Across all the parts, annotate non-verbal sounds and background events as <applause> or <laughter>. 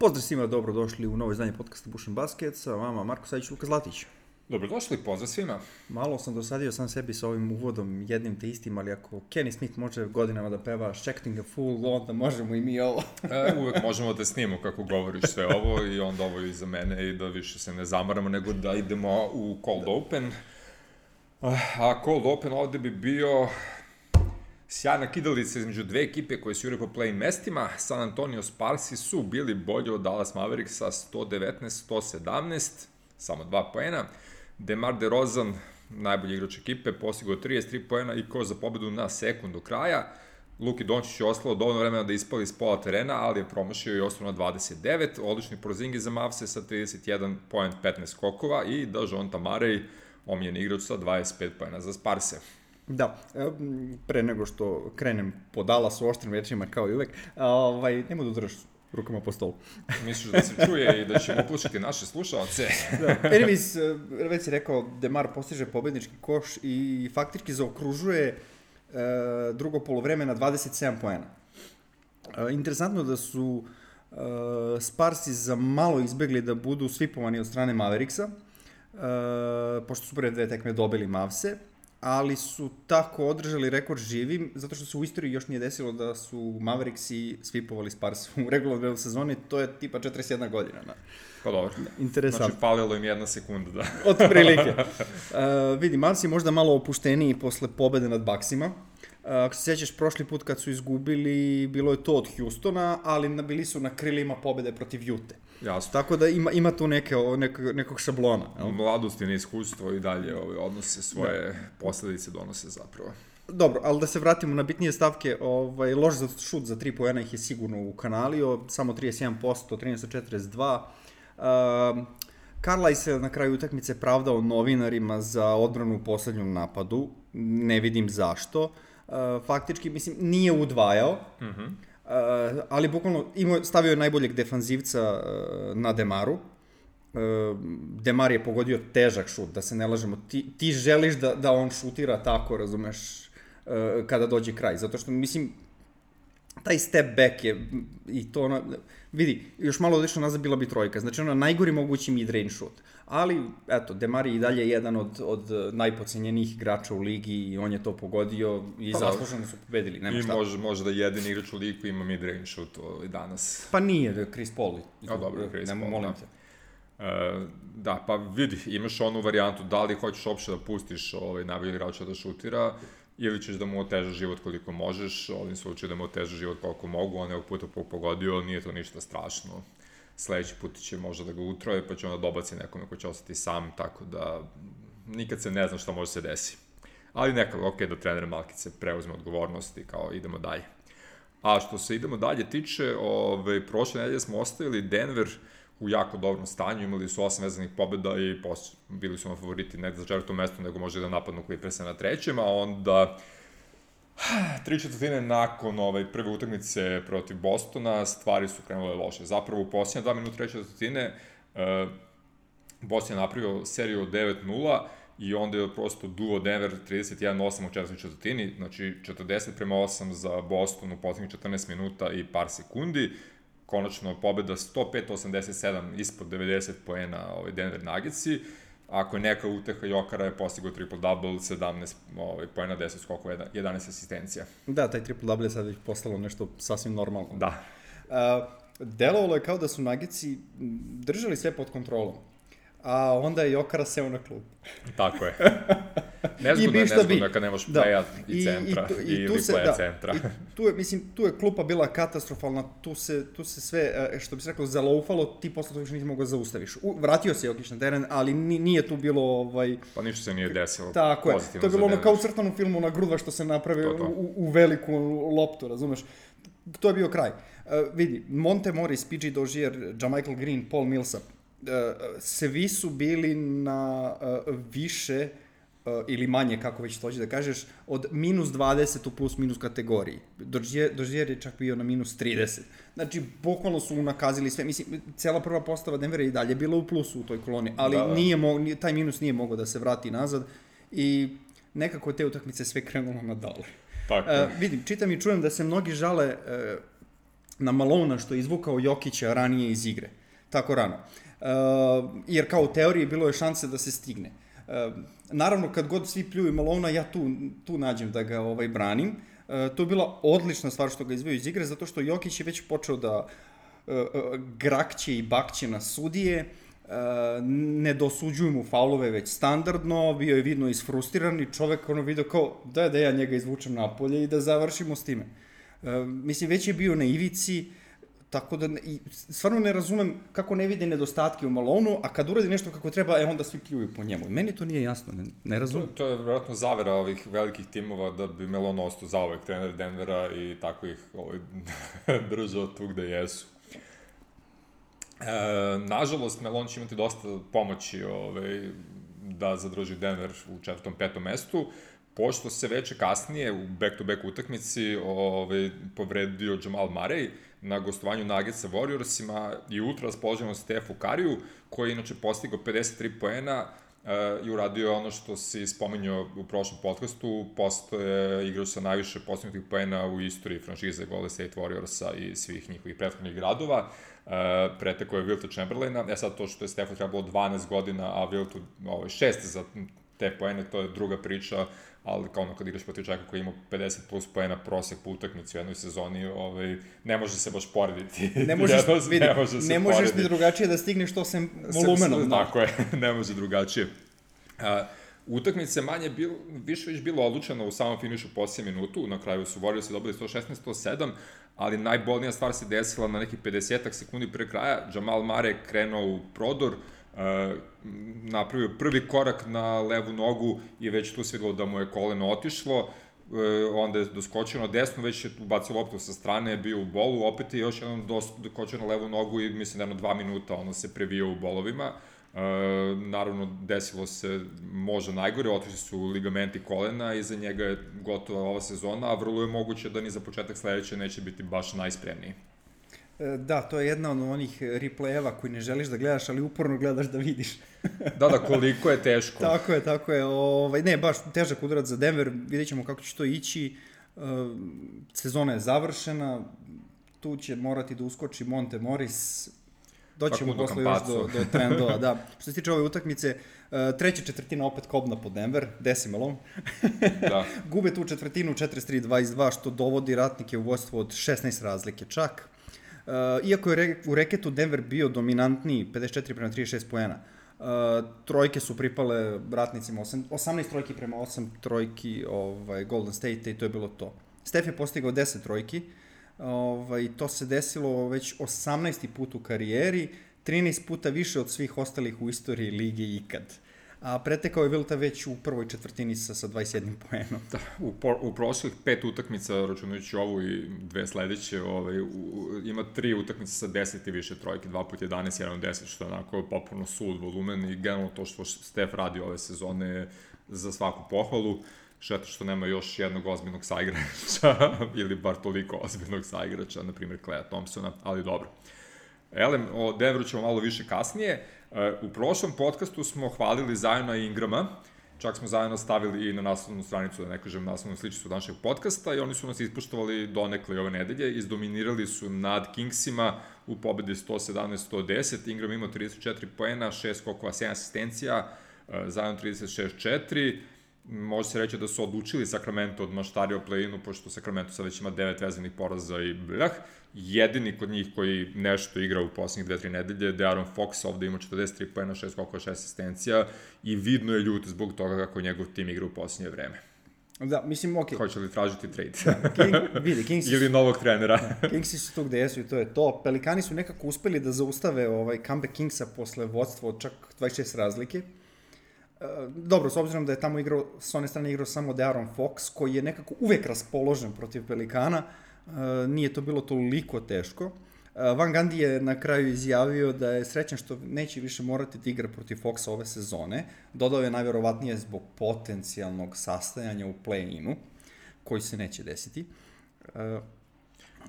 Pozdrav svima, dobrodošli u novo izdanje podcasta Bušen Basket sa vama Marko Sajić, Luka Zlatić. Dobrodošli, pozdrav svima. Malo sam dosadio sam sebi sa ovim uvodom jednim te istim, ali ako Kenny Smith može godinama da peva Shacking a Fool, onda možemo i mi ovo. <laughs> e, uvek možemo da snimamo kako govoriš sve ovo i onda ovo i za mene i da više se ne zamaramo, nego da idemo u Cold da. Open. A Cold Open ovde bi bio sjajna kidalica između dve ekipe koje su jure po play mestima. San Antonio Sparsi su bili bolji od Dallas Mavericks sa 119-117, samo dva poena. Demar DeRozan, najbolji igrač ekipe, postigao 33 poena i ko za pobedu na sekundu kraja. Luki Dončić je ostalo dovoljno vremena da ispali iz pola terena, ali je promašio i ostalo na 29. Odlični prozingi za Mavse sa 31 poen, 15 skokova i da Jonta Marej, omljen igrač sa 25 poena za Sparse. Da, pre nego što krenem po Dallasu oštrim rečima kao i uvek, ovaj, nemoj da udraš rukama po stolu. <laughs> Misliš da se čuje i da ćemo upušiti naše slušalce? da. Anyways, eh, već si rekao, Demar postiže pobednički koš i faktički zaokružuje e, drugo polovreme na 27 poena. E, interesantno da su e, Sparsi za malo izbegli da budu svipovani od strane Mavericksa, e, pošto su prve dve tekme dobili Mavse, ali su tako održali rekord živim, zato što se u istoriji još nije desilo da su Mavericksi svipovali Spars u regularnoj sezoni, to je tipa 41 godina. Na. Pa dobro. Interesantno. Znači, falilo im jedna sekunda, da. Od prilike. Uh, <laughs> vidi, Mavs je možda malo opušteniji posle pobede nad Baksima. Uh, ako se sjećaš, prošli put kad su izgubili, bilo je to od Houstona, ali bili su na krilima pobede protiv Jute. Jasno. Tako da ima, ima tu neke, nekog, nekog šablona. Jel? Mladost i neiskustvo i dalje ove, odnose svoje da. posledice donose zapravo. Dobro, ali da se vratimo na bitnije stavke, ovaj, loš za šut za 3 poena ih je sigurno u kanalio, samo 31%, 13-42. Uh, Karlaj se na kraju utakmice pravdao novinarima za odbranu u poslednjom napadu, ne vidim zašto. Uh, faktički, mislim, nije udvajao, uh mhm. -huh Uh, ali bukvalno imao, stavio je najboljeg defanzivca uh, na Demaru. Uh, Demar je pogodio težak šut, da se ne lažemo. Ti, ti želiš da, da on šutira tako, razumeš, uh, kada dođe kraj. Zato što, mislim, taj step back je, i to ona, vidi, još malo odlično nazad bila bi trojka, znači ona najgori mogući mid-range šut. Ali, eto, Demar je i dalje jedan od, od najpocenjenijih igrača u ligi i on je to pogodio i pa, zasluženo su pobedili, nema I šta. I može, može da jedin igrač u ligu ima mid-range šut ovaj, danas. Pa nije, da Chris Paul. A dobro, Chris Paul, molim da. te. Uh, da, pa vidi, imaš onu varijantu, da li hoćeš uopšte da pustiš ovaj, najbolji igrača da šutira, ili ćeš da mu otežaš život koliko možeš, ovim slučaju da mu otežaš život koliko mogu, on je ovog puta pogodio, nije to ništa strašno. Sledeći put će možda da ga utroje, pa će onda dobaci nekome ko će ostati sam, tako da nikad se ne zna šta može se desi. Ali neka, ok, da trener Malkice preuzme odgovornost i kao idemo dalje. A što se idemo dalje tiče, ove, prošle nedelje smo ostavili Denver u jako dobrom stanju, imali su osam vezanih pobjeda i pos, bili su na favoriti ne za četvrtom mestu, nego može da napadnu Clippersa na trećem, a onda <sighs> tri četvrtine nakon ovaj, prve utakmice protiv Bostona stvari su krenule loše. Zapravo u posljednje dva minuta treće četvrtine uh, Boston je napravio seriju od 9-0 i onda je prosto duo Denver 31-8 u četvrtoj četvrtini, znači 40 prema 8 za Boston u poslednjih 14 minuta i par sekundi konačno pobeda 105-87 ispod 90 poena ovaj Denver Nuggetsi. Ako je neka uteha Jokara je postigao triple-double, 17 ovaj, poena, 10 skokova, 11 asistencija. Da, taj triple-double je sad već postalo nešto sasvim normalno. Da. Uh, delovalo je kao da su Nuggetsi držali sve pod kontrolom a onda je Jokara seo na klub. <laughs> Tako je. <laughs> Nezgodno je, nezgodno je kad nemaš da. playa i, i centra, i, tu, i, tu se, da, centra. I tu je, mislim, tu je klupa bila katastrofalna, tu se, tu se sve, e, što bi se rekao, zalaufalo, ti posle toga nisi mogao da zaustaviš. U, vratio se Jokić na teren, ali nije tu bilo, ovaj... Pa ništa se nije desilo. Tako je, to je bilo ono kao u crtanom filmu na grudva što se napravi to, to. U, u veliku loptu, razumeš? To je bio kraj. Uh, vidi, Monte Morris, PG Dozier, Jamichael Green, Paul Millsap, svi su bili na uh, više uh, ili manje, kako već tođe da kažeš, od minus 20 u plus minus kategoriji. Dožier je čak bio na minus 30. Znači, bukvalno su nakazili sve. Mislim, cela prva postava Denvera i dalje bila u plusu u toj koloni, ali da, da. Nije mo, taj minus nije mogao da se vrati nazad i nekako te utakmice sve krenulo na dole. Tako. Uh, vidim, čitam i čujem da se mnogi žale uh, na Malona što je izvukao Jokića ranije iz igre. Tako rano. Uh, jer kao u teoriji bilo je šanse da se stigne. Uh, naravno, kad god svi pljuju Malona, ja tu, tu nađem da ga ovaj, branim. Uh, to je bila odlična stvar što ga izveo iz igre, zato što Jokić je već počeo da grakće i bakće na sudije, ne dosuđuju mu faulove već standardno, bio je vidno isfrustiran i čovek ono vidio kao da da ja njega izvučem napolje i da završimo s time. Mislim, već je bio na ivici, Tako da, i, stvarno ne razumem kako ne vide nedostatke u Malonu, a kad uradi nešto kako treba, e onda svi pljuju po njemu. Meni to nije jasno, ne, ne razumem. To, to je vjerojatno zavera ovih velikih timova da bi Melon ostao zaovek trener Denvera i tako ih ovaj, <laughs> držao tu gde jesu. E, nažalost, Melon će imati dosta pomoći ovaj, da zadrži Denver u četvrtom, petom mestu pošto se veče kasnije u back-to-back utakmici ovaj, povredio Jamal Murray, na gostovanju Nuggetsa Warriorsima i ultra raspoloženom Stefu Kariju, koji je inače postigao 53 poena uh, i uradio ono što si spominjao u prošlom podcastu, postoje igrač sa najviše postignutih poena u istoriji franšize Golden State Warriorsa i svih njihovih prethodnih gradova. Uh, preteko je Wilta Chamberlaina, e sad to što je Stefu trebalo 12 godina, a Wiltu ovaj, 6 za te poene, to je druga priča, ali kao ono kad igraš protiv čovjeka koji ima 50 plus poena prosek po utakmici u jednoj sezoni, ovaj, ne može se baš porediti. <laughs> Ne <laughs> možeš, vidi, ne, može ne možeš ni drugačije da stigneš to sem volumenom. Da. Tako je, <laughs> ne može drugačije. A, utakmice manje bil, više već bilo odlučeno u samom finišu poslije minutu, na kraju su Warriors dobili 116-107, ali najbolnija stvar se desila na nekih 50 sekundi pre kraja, Jamal Mare krenuo u prodor, napravio prvi korak na levu nogu i već tu se da mu je koleno otišlo, uh, onda je doskočio na desnu, već je ubacio loptu sa strane, bio u bolu, opet je još jednom doskočio na levu nogu i mislim da jedno dva minuta ono se previo u bolovima. Uh, naravno, desilo se možda najgore, otišli su ligamenti kolena i za njega je gotova ova sezona, a vrlo je moguće da ni za početak sledeće neće biti baš najspremniji. E, da, to je jedna od onih replayeva koji ne želiš da gledaš, ali uporno gledaš da vidiš. da, da, koliko je teško. <laughs> tako je, tako je. Ovaj, ne, baš težak udarac za Denver, vidjet ćemo kako će to ići. E, sezona je završena, tu će morati da uskoči Monte Morris, doćemo posle još do, do trendova, da. <laughs> Što se tiče ove utakmice, e, treća četvrtina opet kobna po Denver, decimalom. da. <laughs> Gube tu četvrtinu 43-22, što dovodi ratnike u vojstvo od 16 razlike čak. Uh, iako je u reketu Denver bio dominantniji, 54 prema 36 poena, uh, trojke su pripale ratnicima, 8, 18 trojki prema 8 trojki ovaj, Golden State i to je bilo to. Steph je postigao 10 trojki, ovaj, to se desilo već 18. put u karijeri, 13 puta više od svih ostalih u istoriji lige ikad. Uh, a pretekao je Vilta već u prvoj četvrtini sa, sa 21 poenom. Da, u, por, u prošlih pet utakmica, računajući ovu i dve sledeće, ovaj, u, ima tri utakmice sa 10 i više trojke, 2 puta 11, 1 10, što je onako popuno sud volumen i generalno to što Stef radi ove sezone za svaku pohvalu. Šteta što nema još jednog ozbiljnog saigrača, <laughs> ili bar toliko ozbiljnog saigrača, na primjer Clea Thompsona, ali dobro. Elem, o Denveru ćemo malo više kasnije. U prošlom podcastu smo hvalili Zajona i Ingrama, čak smo zajedno stavili i na naslovnu stranicu, da ne kažem naslovnu sličicu našeg podcasta i oni su nas ispuštovali donekle ove nedelje, izdominirali su nad Kingsima u pobedi 117-110, Ingram imao 34 poena, 6 skokova, 7 asistencija, Zion 36-4, može se reći da su odlučili Sacramento od maštari o play-inu, pošto Sacramento sad već ima devet vezanih poraza i blah. Jedini kod njih koji nešto igra u poslednjih dve, tri nedelje je De'Aaron Fox, ovde ima 43 pojena, 6 skokova, 6 asistencija i vidno je ljut zbog toga kako njegov tim igra u poslednje vreme. Da, mislim, okej. Okay. Hoće li tražiti trade? da, King, vidi, Kingsi <laughs> Ili novog trenera. <laughs> Kingsi su tu gde jesu i to je to. Pelikani su nekako uspeli da zaustave ovaj comeback Kingsa posle vodstva od čak 26 razlike. E, dobro, s obzirom da je tamo igrao, s one strane igrao samo De'Aaron Fox, koji je nekako uvek raspoložen protiv Pelikana, nije to bilo toliko teško. E, Van Gandhi je na kraju izjavio da je srećan što neće više morati da igra protiv Foxa ove sezone. Dodao je najverovatnije zbog potencijalnog sastajanja u play-inu, koji se neće desiti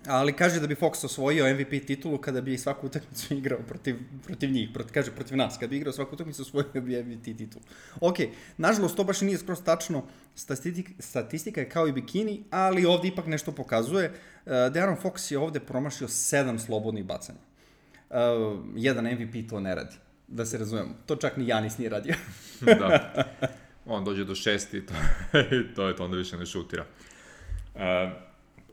ali kaže da bi Fox osvojio MVP titulu kada bi svaku utakmicu <laughs> igrao protiv, protiv njih, protiv, kaže protiv nas, kada bi igrao svaku utakmicu osvojio bi MVP titulu. Ok, nažalost to baš nije skroz tačno, statistika, statistika je kao i bikini, ali ovde ipak nešto pokazuje. Uh, De'Aaron Fox je ovde promašio sedam slobodnih bacanja. Uh, jedan MVP to ne radi, da se razumemo. To čak ni Janis nije radio. <laughs> da. On dođe do šesti i to, to je to, onda više ne šutira. Uh,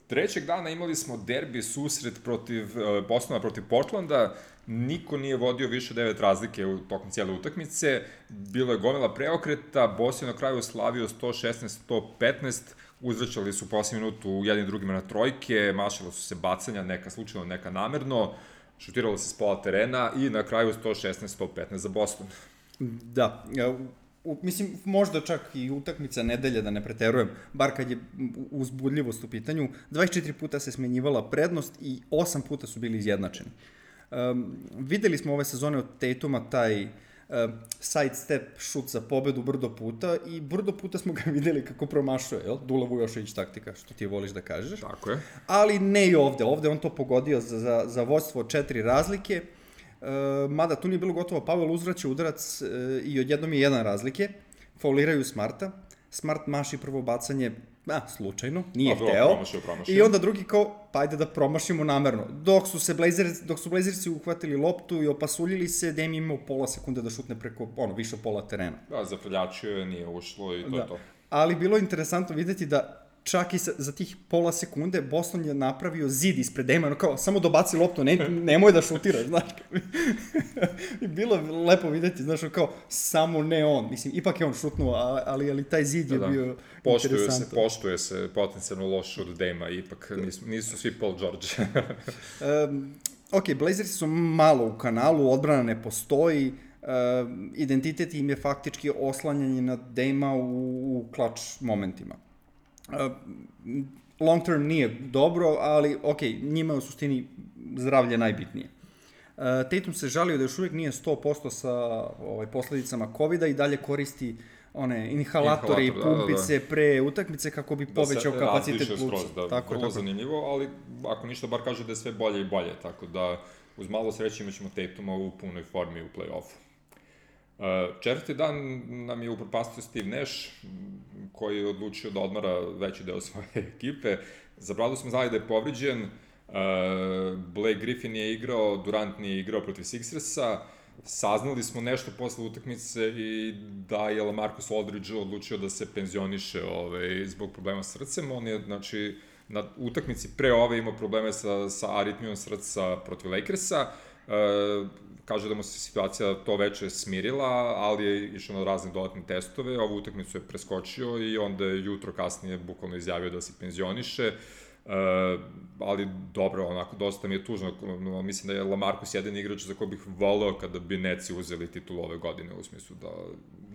trećeg dana imali smo derbi susret protiv uh, Bostona protiv Portlanda. Niko nije vodio više devet razlike u tokom cijele utakmice. Bilo je gomila preokreta, Boston na kraju slavio 116-115 uzvraćali su posljednju minutu jednim drugima na trojke, mašala su se bacanja, neka slučajno, neka namerno, šutiralo se s pola terena i na kraju 116-115 za Boston. Da, u, mislim, možda čak i utakmica nedelja, da ne preterujem, bar kad je uzbudljivost u pitanju, 24 puta se smenjivala prednost i 8 puta su bili izjednačeni. Um, videli smo ove sezone od Tatuma taj uh, uh, side step šut za pobedu brdo puta i brdo puta smo ga <laughs> videli kako promašuje, jel? Dula Vujošević taktika, što ti voliš da kažeš. Tako je. Ali ne i ovde, ovde on to pogodio za, za, za vodstvo četiri razlike, mada tu nije bilo gotovo, Pavel uzvraća udarac uh, i odjednom je jedan razlike, fauliraju Smarta, Smart maši prvo bacanje a, slučajno, nije A, hteo. Promašio, promašio. I onda drugi kao, pa ajde da promašimo namerno. Dok su se Blazers, dok su Blazersi uhvatili loptu i opasuljili se, Dame imao pola sekunde da šutne preko, ono, više pola terena. Da, zaprljačio je, nije ušlo i to da. je to. Ali bilo je interesantno videti da čak i sa, za tih pola sekunde Boston je napravio zid ispred Dejmana, kao samo dobaci loptu, ne, nemoj da šutiraš, znaš. <laughs> I bilo je lepo videti, znaš, kao samo ne on. Mislim, ipak je on šutnuo, ali, ali taj zid je da, da. bio poštuje interesantan. Se, poštuje se potencijalno loš šut Dejma, ipak nisu, nisu svi Paul George. <laughs> um, ok, Blazersi su malo u kanalu, odbrana ne postoji, uh, identitet im je faktički oslanjanje na Dejma u, u klač momentima long term nije dobro, ali ok, njima je u suštini zdravlje najbitnije. Uh, Tatum se žalio da još uvijek nije 100% sa ovaj, posledicama COVID-a i dalje koristi one inhalatori i pumpice da, da, da. pre utakmice kako bi da povećao kapacitet pluća. Da, tako vrlo tako. zanimljivo, ali ako ništa bar kaže da je sve bolje i bolje, tako da uz malo sreće imaćemo Tatuma u punoj formi u play-offu. Uh, četvrti dan nam je upropastio Steve Nash, koji je odlučio da odmara veći deo <laughs> svoje ekipe. Za Bradu smo znali da je uh, Blake Griffin je igrao, Durant nije igrao protiv Sixersa, saznali smo nešto posle utakmice i da je Lamarcus Aldridge odlučio da se penzioniše ovaj, zbog problema s srcem. On je, znači, na utakmici pre ove imao probleme sa, sa aritmijom srca protiv Lakersa. Kaže da mu se situacija to veče smirila, ali je išao na razne dodatne testove, ovu utakmicu je preskočio i onda je jutro kasnije bukvalno izjavio da se penzioniše. Uh, ali dobro, onako, dosta mi je tužno, no, mislim da je Lamarcus jedan igrač za koji bih voleo kada bi Neci uzeli titulu ove godine, u smislu da,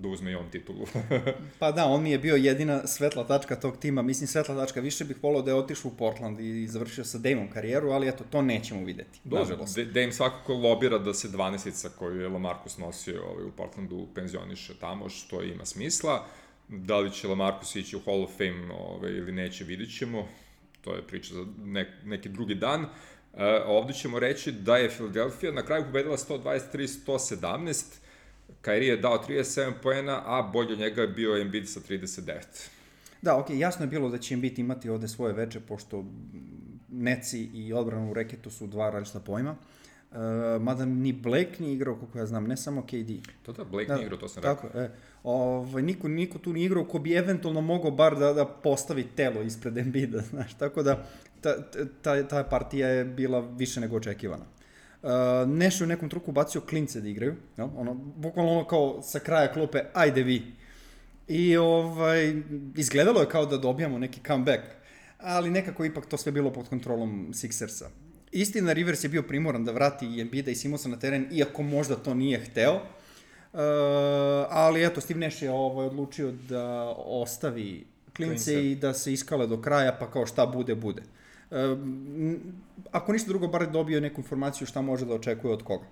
da uzme i on titulu. <laughs> pa da, on mi je bio jedina svetla tačka tog tima, mislim svetla tačka, više bih voleo da je otišao u Portland i završio sa Dameom karijeru, ali eto, to nećemo videti, da, nažalost. Dame svakako lobira da se 12 koju je Lamarcus nosio ovaj, u Portlandu penzioniše tamo, što ima smisla. Da li će Lamarcus ići u Hall of Fame ovaj, ili neće, vidit ćemo to je priča za nek, neki drugi dan. Uh, ovde ćemo reći da je Philadelphia na kraju pobedila 123-117, Kairi je dao 37 poena, a bolje od njega je bio Embiid sa 39. Da, ok, jasno je bilo da će Embiid imati ovde svoje veče, pošto Neci i odbranu u reketu su dva različita pojma. Mada ni Blake ni igrao, kako ja znam, ne samo KD. To da, Blake da, nije igrao, to sam tako, rekao. E, ovaj, niko, niko tu nije igrao ko bi eventualno mogao bar da, da postavi telo ispred Embida, <laughs> znaš, tako da ta, ta, ta partija je bila više nego očekivana. Uh, Neš je u nekom truku bacio klince da igraju, jel? ono, bukvalno ono kao sa kraja klope, ajde vi. I ovaj, izgledalo je kao da dobijamo neki comeback, ali nekako ipak to sve bilo pod kontrolom Sixersa. Istina, Rivers je bio primoran da vrati Embida i Simonsa na teren, iako možda to nije hteo, Uh, ali eto, Steve Nash je ovaj, odlučio da ostavi klince, klince i da se iskale do kraja, pa kao šta bude, bude. Uh, ako ništa drugo, bar je dobio neku informaciju šta može da očekuje od koga.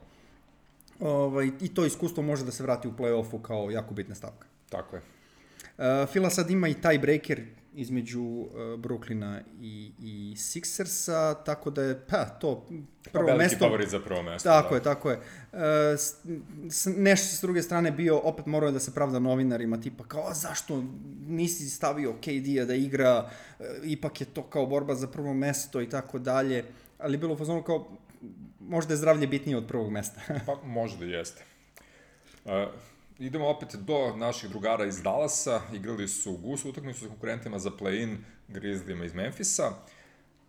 Ovaj, I to iskustvo može da se vrati u play-offu kao jako bitna stavka. Tako je. Uh, Fila sad ima i tiebreaker između uh, Brooklyna i, i Sixersa, tako da je, pa, to prvo Veliki mesto... favorit za prvo mesto. Tako da. je, tako je. E, s, s, nešto s druge strane bio, opet morao je da se pravda novinarima, tipa kao, a zašto nisi stavio KD-a da igra, e, ipak je to kao borba za prvo mesto i tako dalje, ali bilo u fazonu kao, možda je zdravlje bitnije od prvog mesta. Pa <laughs> možda jeste. Uh, idemo opet do naših drugara iz Dallasa. Igrali su gusu utakmicu sa konkurentima za play-in Grizzlyma iz Memfisa.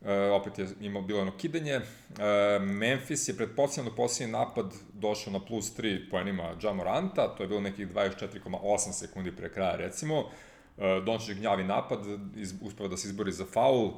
Uh, opet je imao bilo jedno kidanje. Uh, Memphis je pretpostavljeno posljednji napad došao na plus 3 poenima Jamoranta, to je bilo nekih 24,8 sekundi pre kraja recimo. Uh, Dončić gnjavi napad, iz, uspeva da se izbori za faul, uh,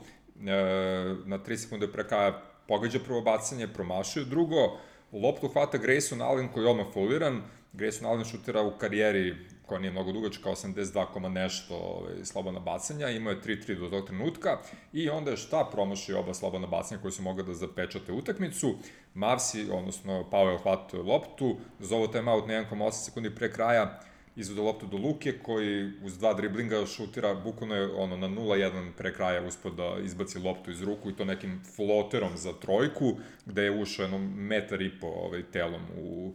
na 3 sekunde pre kraja pogađa prvo bacanje, promašuje drugo, loptu hvata Grayson Allen koji je odmah foliran, Grayson Allen šutira u karijeri koja nije mnogo dugačka, 82, nešto ovaj, slobodna bacanja, imao je 3-3 do tog trenutka i onda je šta promašio oba slobodna bacanja koji su mogli da zapečate utakmicu. Mavsi, odnosno Powell hvatao loptu, zovu timeout na 1,8 sekundi pre kraja, izvode loptu do Luke, koji uz dva driblinga šutira, bukvalno je ono, na 0-1 pre kraja uspio da izbaci loptu iz ruku i to nekim floterom za trojku, gde je ušao jedno metar i po ovaj, telom u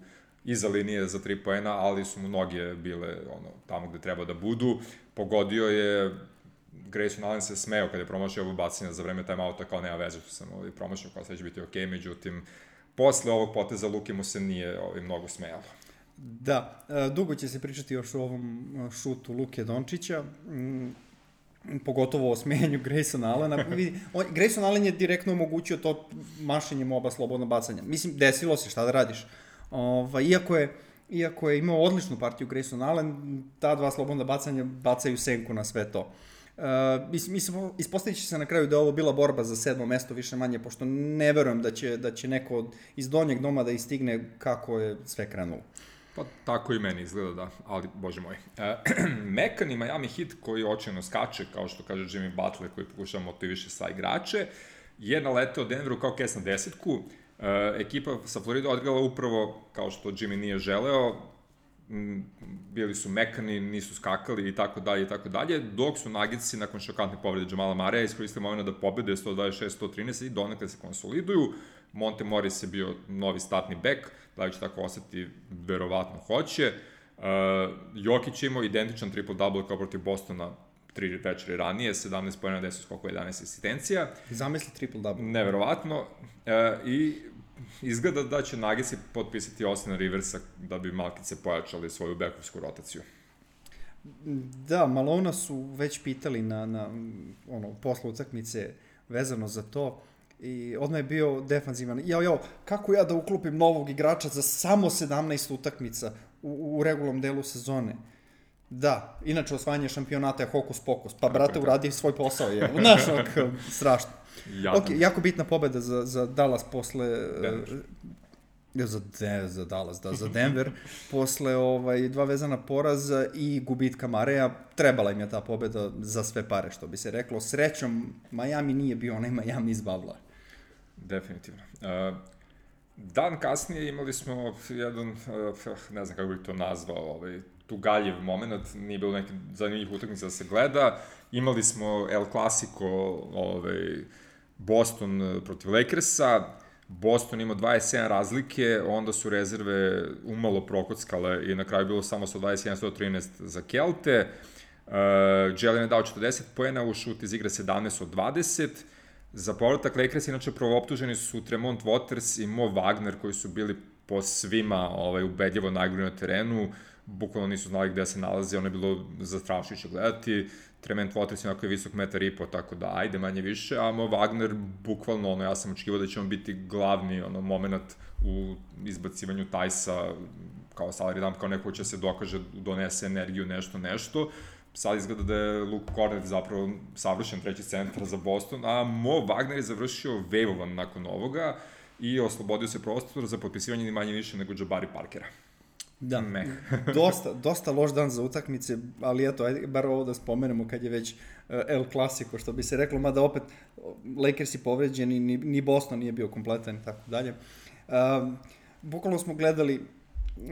iza linije za tri poena, ali su mu noge bile ono, tamo gde treba da budu. Pogodio je Grayson Allen se smeo kada je promašio ovo bacanje za vreme timeouta, kao nema veze što sam ovaj, promašio, kao sve će biti okej, okay, međutim, posle ovog poteza Luke mu se nije ovaj, mnogo smejalo. Da, e, dugo će se pričati još o ovom e, šutu Luke Dončića, mm, pogotovo o smenjanju <laughs> Grayson Allena. On, Grayson Allen je direktno omogućio to mašenjem oba slobodna bacanja. Mislim, desilo se, šta da radiš. Ova, iako je iako je imao odličnu partiju Grayson Allen, ta dva slobodna bacanja bacaju senku na sve to. Uh, mislim, ispostavit će se na kraju da je ovo bila borba za sedmo mesto više manje, pošto ne verujem da će, da će neko iz donjeg doma da istigne kako je sve krenulo. Pa tako i meni izgleda da, ali bože moj. E, <clears throat> Mekan i Miami Heat koji očajno skače, kao što kaže Jimmy Butler koji pokušava motiviše sa igrače, je naleteo Denveru kao kes na desetku, ekipa sa Florida odgrala upravo kao što Jimmy nije želeo, bili su mekani, nisu skakali i tako dalje i tako dalje, dok su Nagitsi nakon šokantne povrede Jamala Mareja iskoristili moment da pobede 126-113 i donekle se konsoliduju. Monte Morris je bio novi statni bek, da li će tako ostati, verovatno hoće. Uh, Jokić imao identičan triple-double kao protiv Bostona tri večeri ranije, 17 pojena, 10 skokova, 11 asistencija. Zamisli triple-double. Neverovatno. Uh, I izgleda da će Nagisi potpisati Austin Riversa da bi Malkice pojačali svoju bekovsku rotaciju. Da, Malona su već pitali na, na ono, posle utakmice vezano za to i odmah je bio defanzivan. Jao, jao, kako ja da uklopim novog igrača za samo 17 utakmica u, u regulom delu sezone? Da, inače osvajanje šampionata je hokus pokus. Pa, brate, uradi svoj posao, je. Znaš, <laughs> strašno. Jadam. Ok, jako bitna pobeda za, za Dallas posle... Denver. Za, de, za Dallas, da, za Denver, <laughs> posle ovaj, dva vezana poraza i gubitka Mareja, trebala im je ta pobeda za sve pare, što bi se reklo. Srećom, Miami nije bio onaj Miami iz Bavla. Definitivno. Uh, dan kasnije imali smo jedan, uh, ne znam kako bih to nazvao, ovaj, tugaljev moment, nije bilo neki zanimljivih utakmica da se gleda. Imali smo El Clasico, ovaj, Boston eh, protiv Lakersa, Boston ima 27 razlike, onda su rezerve umalo prokockale i na kraju bilo samo 121-113 za Kelte. Uh, Jalen je dao 40 poena, u šut iz igre 17 od 20. Za povratak Lakers, inače optuženi su Tremont Waters i Mo Wagner, koji su bili po svima ovaj, ubedljivo najgori na terenu, bukvalno nisu znali gde se nalazi, ono je bilo zastrašujuće gledati. Trement Waters je onako je visok metar i po, tako da ajde manje više, a Mo Wagner bukvalno, ono, ja sam očekivao da će on biti glavni ono, moment u izbacivanju Tajsa kao salary dump, kao neko će se dokaže, donese energiju, nešto, nešto. Sad izgleda da je Luke Cornet zapravo savršen treći centar za Boston, a Mo Wagner je završio vejvovan nakon ovoga i oslobodio se prostor za potpisivanje ni manje više nego Jabari Parkera. Da, Meh. <laughs> dosta, dosta loš dan za utakmice, ali eto, ajde, bar ovo da spomenemo kad je već uh, El Clasico, što bi se reklo, mada opet Lakers je povređeni, ni, ni Boston nije bio kompletan i tako dalje. Uh, bukvalno smo gledali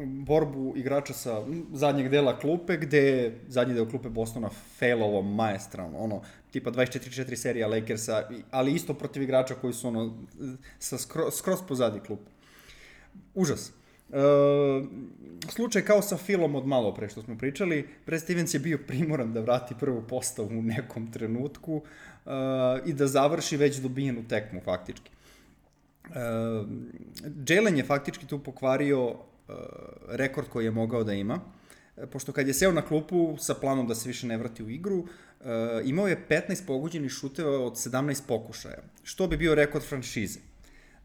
borbu igrača sa zadnjeg dela klupe, gde je zadnji deo klupe Bostona failovo maestralno, ono, tipa 24-4 serija Lakersa, ali isto protiv igrača koji su ono, sa skroz, skroz pozadi klupe. Užas. E, slučaj kao sa Filom od malo pre što smo pričali, Brad Stevens je bio primoran da vrati prvu postavu u nekom trenutku e, i da završi već dobijenu tekmu faktički. E, Jalen je faktički tu pokvario e, rekord koji je mogao da ima, pošto kad je seo na klupu sa planom da se više ne vrati u igru, e, imao je 15 pogođenih šuteva od 17 pokušaja, što bi bio rekord franšize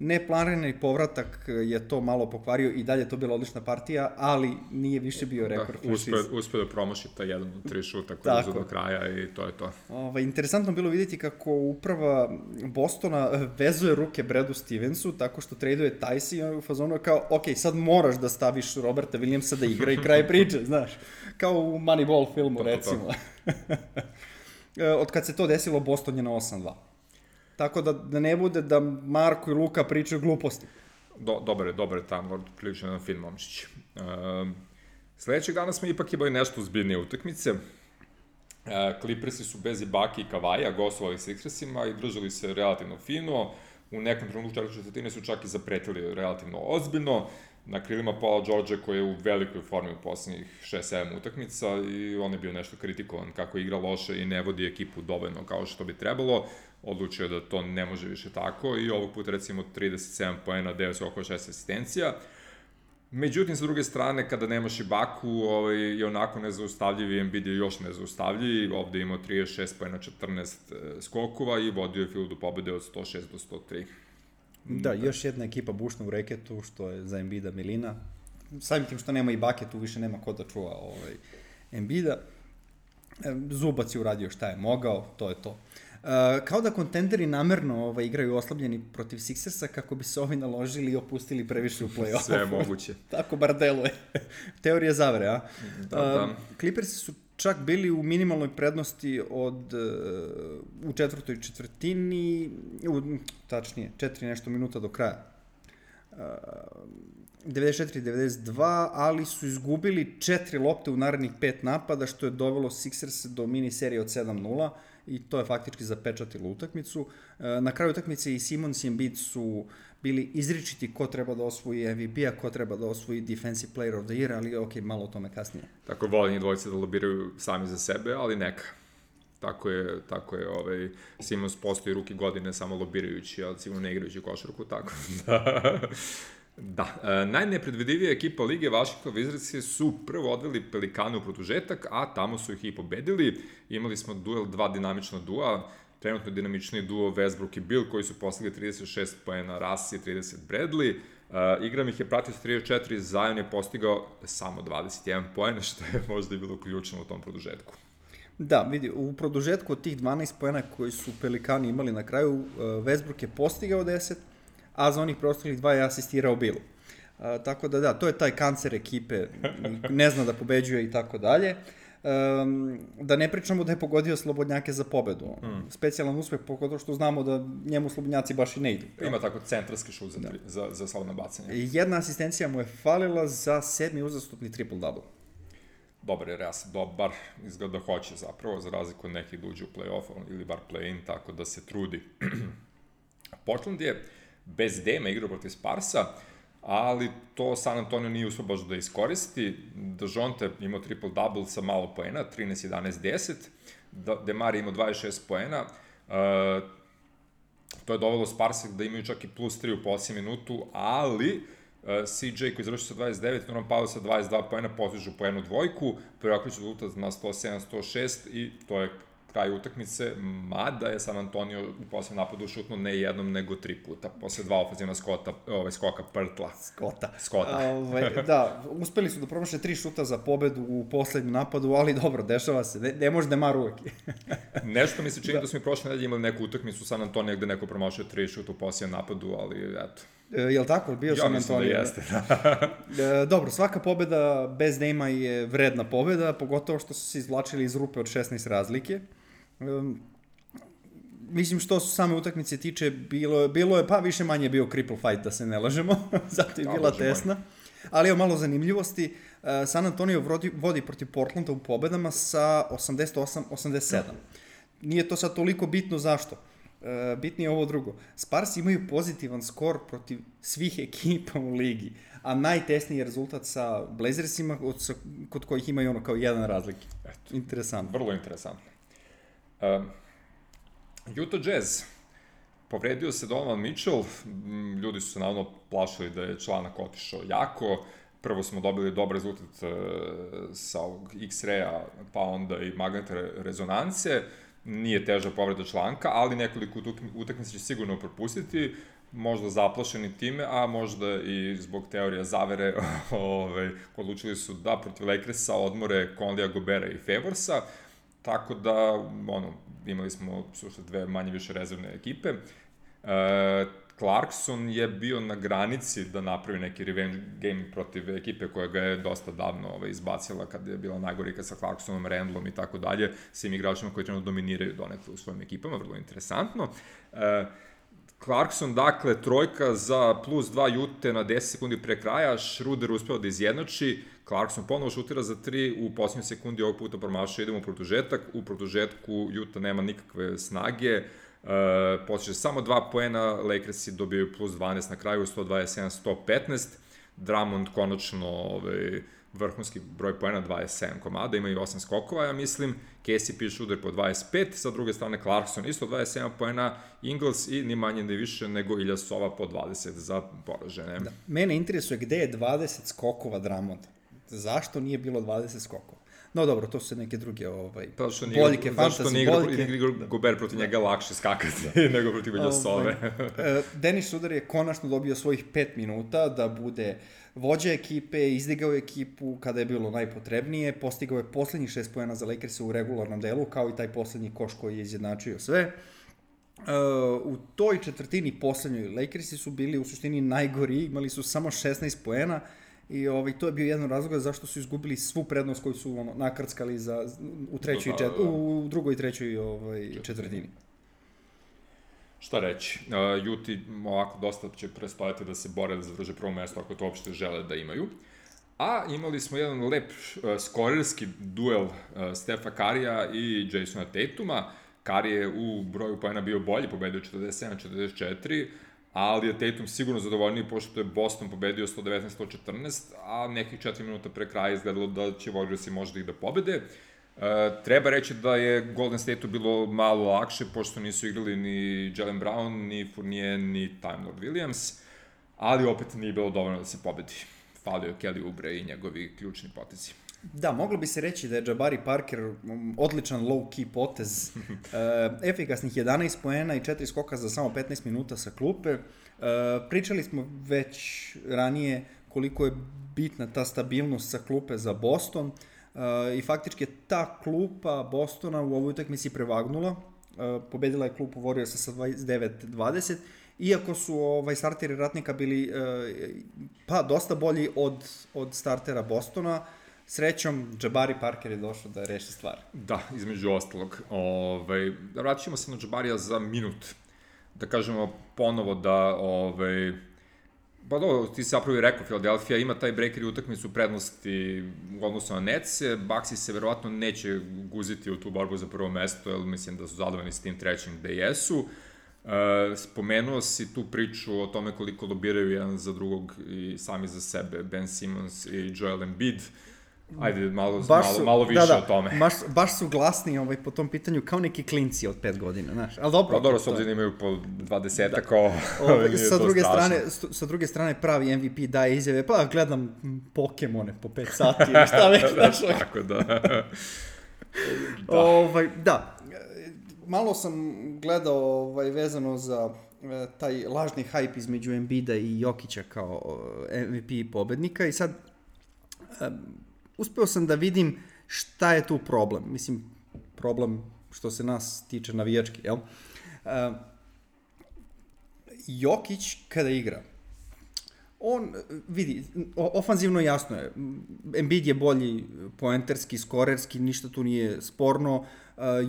neplanirani povratak je to malo pokvario i dalje to bila odlična partija, ali nije više bio da, rekord da, uspe, uspe da promaši ta jedan od tri šuta koji je do kraja i to je to. Ova, interesantno bilo vidjeti kako uprava Bostona vezuje ruke Bradu Stevensu tako što traduje Tyson i u fazonu kao, ok, sad moraš da staviš Roberta Williamsa da igra i kraj <laughs> priče, znaš. Kao u Moneyball filmu, to, to, recimo. To. <laughs> Od kad se to desilo, Boston je na 8-2. Tako da, da ne bude da Marko i Luka pričaju gluposti. Do, dobar je, dobar je tamo, prilično jedan fin momčić. Uh, sledećeg dana smo ipak imali nešto uzbiljnije utakmice. Uh, Clippersi su bez Ibaki i Kavaja gostovali s Sixersima i držali se relativno fino. U nekom trenutku četvrte četvrtine su čak i zapretili relativno ozbiljno na krilima Paula George koji je u velikoj formi u poslednjih 6-7 utakmica i on je bio nešto kritikovan kako igra loše i ne vodi ekipu dovoljno kao što bi trebalo odlučio da to ne može više tako i ovog puta recimo 37 poena, 9 skokova, 6 asistencija. Međutim, sa druge strane, kada nemaš i Baku, ovaj, je onako nezaustavljiv i Embiid je još nezaustavljiv. Ovde imao 36 poena, 14 e, skokova i vodio je do pobede od 106 do 103. Da, da, još jedna ekipa bušna u reketu, što je za Embida Milina. Samim tim što nema i Bake, tu više nema ko da čuva ovaj, Embida. E, Zubac je uradio šta je mogao, to je to. Kao da kontenderi namerno ovaj, igraju oslabljeni protiv Sixersa kako bi se ovi naložili i opustili previše u play-off. Sve je moguće. <laughs> Tako bar deluje. <laughs> Teorija zavere, a? Da, da. Uh, Clippersi su čak bili u minimalnoj prednosti od uh, u četvrtoj četvrtini, u, tačnije, četiri nešto minuta do kraja. Uh, 94-92, ali su izgubili četiri lopte u narednih pet napada, što je dovelo Sixers do mini serije od 7-0 i to je faktički zapečatilo utakmicu. E, na kraju utakmice i Simons i Embiid su bili izričiti ko treba da osvoji MVP-a, ko treba da osvoji Defensive Player of the Year, ali ok, malo o tome kasnije. Tako volim dvojice da lobiraju sami za sebe, ali neka. Tako je, tako je ovaj, Simons postoji ruki godine samo lobirajući, ali sigurno ne igrajući košarku, tako <laughs> da... Da, e, najnepredvidivija ekipa Lige Washington Wizards su prvo odveli Pelikane u produžetak, a tamo su ih i pobedili. Imali smo duel, dva dinamična dua, trenutno dinamični duo Westbrook i Bill koji su postigli 36 poena Rasi i 30 Bradley. Uh, igram ih je pratio 34, Zion je postigao samo 21 poena, <laughs> što je možda i bilo ključno u tom produžetku. Da, vidi, u produžetku od tih 12 poena koji su Pelikani imali na kraju, uh, Westbrook je postigao 10, a za onih prostornih dva je asistirao Bill. A, tako da da, to je taj kancer ekipe, ne zna da pobeđuje i tako dalje. Um, da ne pričamo da je pogodio slobodnjake za pobedu. Mm. Specijalan uspeh, pogotovo što znamo da njemu slobodnjaci baš i ne idu. Ima tako centarski šut za, da. za, za slobodno bacanje. Jedna asistencija mu je falila za sedmi uzastupni triple-double. Dobar je Real dobar, izgleda da hoće zapravo, za razliku od nekih da uđe u play-off ili bar play-in, tako da se trudi. <clears throat> Portland je bez Dema igrao protiv Sparsa, ali to San Antonio nije uspio baš da iskoristi. Dejonte imao triple-double sa malo poena, 13, 11, 10. Demar imao 26 poena. Uh, to je dovelo Sparsa da imaju čak i plus 3 u posljednjem minutu, ali uh, CJ koji završi sa 29, Norman Powell sa 22 poena postižu po jednu dvojku, preokriću rezultat na 107-106 i to je kraj utakmice, mada je San Antonio u poslednjem napadu šutno ne jednom, nego tri puta, posle dva ofenzivna skota, ovaj, skoka Prtla. Skota. Skota. <laughs> Ovaj, da, uspeli su da promaše tri šuta za pobedu u poslednjem napadu, ali dobro, dešava se, ne, ne može da mar uvek. <laughs> Nešto mi se čini da, da smo i prošle nedelje imali neku utakmicu San Antonio gde neko promašuje tri šuta u poslednjem napadu, ali eto, E, jel tako? Bio ja San Antonio. Ja mislim da jeste. <laughs> e, dobro, svaka pobeda bez Nema je vredna pobeda, pogotovo što su se izvlačili iz rupe od 16 razlike. Um, mislim što su same utakmice tiče, bilo, bilo je, pa više manje bio cripple fight, da se ne lažemo, <laughs> zato je bila tesna. Ali evo malo zanimljivosti, uh, San Antonio vodi, vodi protiv Portlanda u pobedama sa 88-87. Nije to sad toliko bitno zašto. Uh, bitnije je ovo drugo. Sparsi imaju pozitivan skor protiv svih ekipa u ligi, a najtesniji rezultat sa Blazersima, od, sa, kod kojih imaju ono kao jedan razlike. Eto. Interesantno. Vrlo interesantno. Um, Utah Jazz. Povredio se Donovan Mitchell, ljudi su se navodno plašili da je članak otišao jako, prvo smo dobili dobar rezultat uh, sa ovog X-raya, pa onda i magnetne rezonance, nije teža povreda članka, ali nekoliko utakmica će sigurno propustiti, možda zaplašeni time, a možda i zbog teorija zavere, <laughs> ovaj, odlučili su da protiv Lakersa odmore Conlija Gobera i Favorsa, tako da, ono, imali smo sušte dve manje više rezervne ekipe. E, Clarkson je bio na granici da napravi neki revenge game protiv ekipe koja ga je dosta davno ovaj, izbacila kad je bila najgorika sa Clarksonom, Randlom i tako dalje, svim igračima koji trenutno dominiraju donekle u svojim ekipama, vrlo interesantno. E, Clarkson, dakle, trojka za plus 2 jute na 10 sekundi pre kraja, Schroeder uspeo da izjednači, Clarkson ponovo šutira za 3, u posljednjoj sekundi ovog puta promašao, idemo u produžetak, u produžetku Juta nema nikakve snage, Uh, postiže samo dva poena, Lakersi dobijaju plus 12 na kraju, 127-115, Drummond konačno ovaj, vrhunski broj poena, 27 komada, ima i 8 skokova, ja mislim, KCP šuder po 25, sa druge strane Clarkson isto 27 poena, Ingles i ni manje ni više nego Iljasova po 20 za poražene. Da. Mene interesuje gde je 20 skokova Drummond. Zašto nije bilo 20 skokova? No dobro, to su neke druge ovaj, pa što nije, boljke, fantasy, što nije boljke. Igra, igra Gober protiv njega lakše skakati <laughs> nego protiv Iljasove. Ovaj, Denis Sudar je konačno dobio svojih 5 minuta da bude vođa ekipe, izdigao ekipu kada je bilo najpotrebnije, postigao je poslednjih 6 pojena za Lakers u regularnom delu, kao i taj poslednji koš koji je izjednačio sve. Uh, u toj četvrtini poslednjoj Lakersi su bili u suštini najgori, imali su samo 16 poena, uh, I ovaj, to je bio jedan razlog zašto su izgubili svu prednost koju su ono, nakrckali za, u, trećoj, čet, u drugoj i trećoj ovaj, četvrtini. Šta reći, uh, Juti ovako dosta će prestojati da se bore da zadrže prvo mesto ako to uopšte žele da imaju. A imali smo jedan lep uh, skorerski duel uh, Stefa Karija i Jasona Tatuma. Kari je u broju pojena bio bolji, pobedio 47-44, ali je Tatum sigurno zadovoljniji pošto je Boston pobedio 119-114, a nekih 4 minuta pre kraja izgledalo da će Warriorsi možda i da pobede. E, treba reći da je Golden State-u bilo malo lakše, pošto nisu igrali ni Jalen Brown, ni Fournier, ni Time Lord Williams, ali opet nije bilo dovoljno da se pobedi. Falio Kelly Ubre i njegovi ključni potezi. Da, moglo bi se reći da je Jabari Parker um, odličan low-key potez. <laughs> e, efikasnih 11 poena i 4 skoka za samo 15 minuta sa klupe. E, pričali smo već ranije koliko je bitna ta stabilnost sa klupe za Boston. E, I faktički je ta klupa Bostona u ovoj utakmici prevagnula. E, pobedila je klupu Warriorsa sa 29-20 iako su ovaj starteri ratnika bili e, pa dosta bolji od od startera Bostona. Srećom, Jabari Parker je došao da reši stvar. Da, između ostalog. Ovaj, da vratit ćemo se na Jabarija za minut. Da kažemo ponovo da ovaj, Pa dobro, ti si zapravo i rekao, Philadelphia ima taj breaker i utakmicu prednosti u odnosu na Netse, Baxi se verovatno neće guziti u tu borbu za prvo mesto, jer mislim da su zadovoljni s tim trećim gde jesu. E, spomenuo si tu priču o tome koliko lobiraju jedan za drugog i sami za sebe, Ben Simmons i Joel Embiid. Ajde, malo, baš malo, su, malo više da, da, o tome. Baš, baš su glasni ovaj, po tom pitanju kao neki klinci od 5 godina, znaš. Ali dobro. Pa dobro, s obzirom da imaju po 20 da. kao... <laughs> Ovaj, sa, druge strane, sa druge strane, pravi MVP daje izjave, pa gledam Pokemone po 5 sati, ili šta već, <laughs> znaš. <laughs> Tako da. da. Ovaj, da, malo sam gledao ovaj, vezano za e, taj lažni hype između Embida i Jokića kao MVP pobednika i sad uspeo sam da vidim šta je tu problem. Mislim, problem što se nas tiče navijački, jel? Uh, Jokić kada igra, on, vidi, ofanzivno jasno je, Embiid je bolji poenterski, skorerski, ništa tu nije sporno, uh,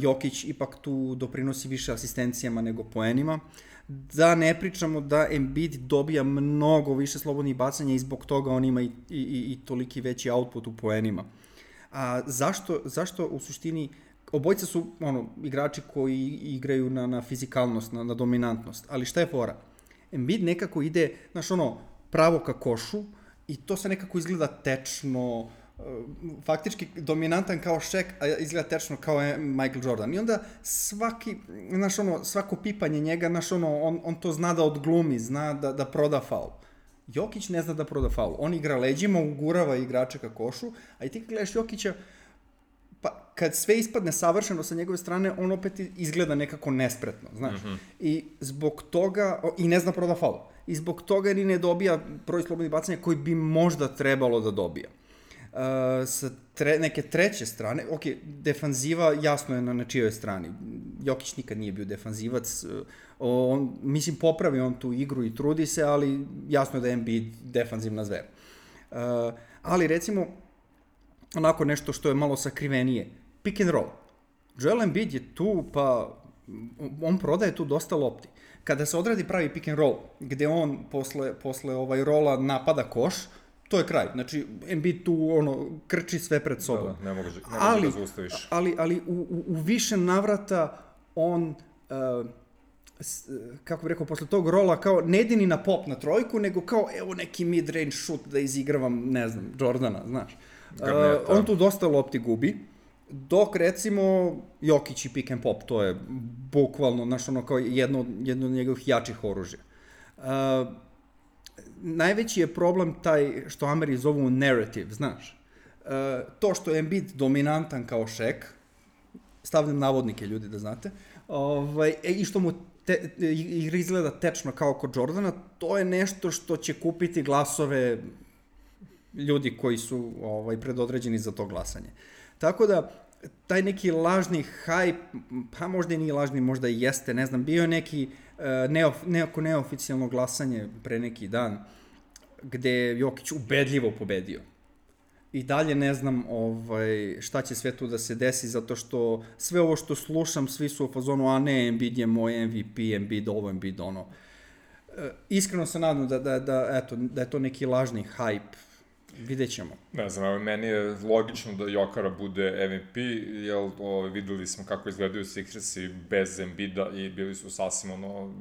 Jokić ipak tu doprinosi više asistencijama nego poenima. Da ne pričamo da Embiid dobija mnogo više slobodnih bacanja i zbog toga on ima i, i, i, toliki veći output u poenima. A zašto, zašto u suštini obojca su ono, igrači koji igraju na, na fizikalnost, na, na dominantnost, ali šta je fora? Embiid nekako ide, znaš ono, pravo ka košu i to se nekako izgleda tečno, faktički dominantan kao Shaq, a izgleda tečno kao Michael Jordan. I onda svaki, znaš ono, svako pipanje njega, znaš ono, on, on to zna da odglumi, zna da, da proda faul. Jokić ne zna da proda faul. On igra leđima, ugurava igrača ka košu, a i ti kad gledaš Jokića, pa kad sve ispadne savršeno sa njegove strane, on opet izgleda nekako nespretno, znaš. Mm -hmm. I zbog toga, i ne zna proda faul. I zbog toga ni ne dobija broj slobodnih bacanja koji bi možda trebalo da dobija. Uh, sa tre, neke treće strane, ok, defanziva jasno je na, na čijoj strani. Jokić nikad nije bio defanzivac, uh, on, mislim popravi on tu igru i trudi se, ali jasno je da je Embiid defanzivna zver. Uh, ali recimo, onako nešto što je malo sakrivenije, pick and roll. Joel Embiid je tu, pa on prodaje tu dosta lopti. Kada se odradi pravi pick and roll, gde on posle, posle ovaj rola napada koš, to je kraj. Znači, Embiid tu ono, krči sve pred sobom. Da, da, ne mogu, ne mogu ali, da zaustaviš. Ali, ali u, u, u više navrata on, uh, s, kako bih rekao, posle tog rola, kao ne ide ni na pop na trojku, nego kao, evo neki mid-range shoot da izigravam, ne znam, Jordana, znaš. Uh, on tu dosta lopti gubi, dok recimo Jokić i pick and pop, to je bukvalno, znaš, ono kao jedno, jedno od njegovih jačih oružja. Uh, najveći je problem taj što Ameri zovu narrative, znaš. Uh, to što je Embiid dominantan kao šek, stavljam navodnike ljudi da znate, ovaj, e, i što mu te, igra izgleda tečno kao kod Jordana, to je nešto što će kupiti glasove ljudi koji su ovaj, predodređeni za to glasanje. Tako da, taj neki lažni hype, pa možda i nije lažni, možda i jeste, ne znam, bio je neki uh, neof, neko neoficijalno glasanje pre neki dan, gde je Jokić ubedljivo pobedio. I dalje ne znam ovaj, šta će sve tu da se desi, zato što sve ovo što slušam, svi su u fazonu, a ne, Embiid je moj MVP, Embiid ovo, Embiid ono. E, iskreno se nadam da, da, da, eto, da je to neki lažni hype, Vidjet ćemo. Ne znam, meni je logično da Jokara bude MVP, jer ove, ovaj, videli smo kako izgledaju Sixersi bez Embida i bili su sasvim ono,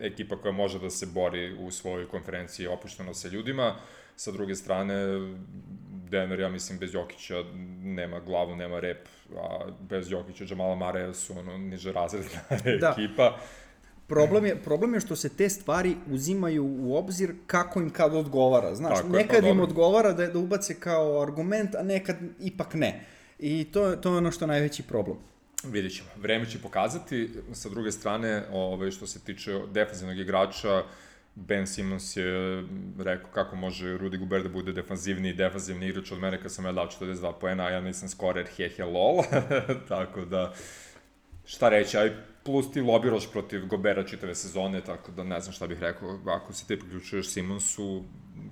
ekipa koja može da se bori u svojoj konferenciji opušteno sa ljudima. Sa druge strane, Denver, ja mislim, bez Jokića nema glavu, nema rep, a bez Jokića Jamala Mare su ono niže razredna <laughs> da. ekipa. Problem je, problem je što se te stvari uzimaju u obzir kako im kad odgovara. Znaš, Tako nekad je, pa, im dobro. odgovara da, da ubace kao argument, a nekad ipak ne. I to, to je ono što je najveći problem. Vidjet ćemo. Vreme će pokazati. Sa druge strane, ovaj, što se tiče defensivnog igrača, Ben Simmons je rekao kako može Rudy Gobert da bude defanzivni i defanzivni igrač od mene kad sam ja dao 42 poena, a ja nisam skorer, hehe, lol. <laughs> Tako da, šta reći, aj plus ti lobiraš protiv Gobera čitave sezone, tako da ne znam šta bih rekao, ako se ti priključuješ Simonsu,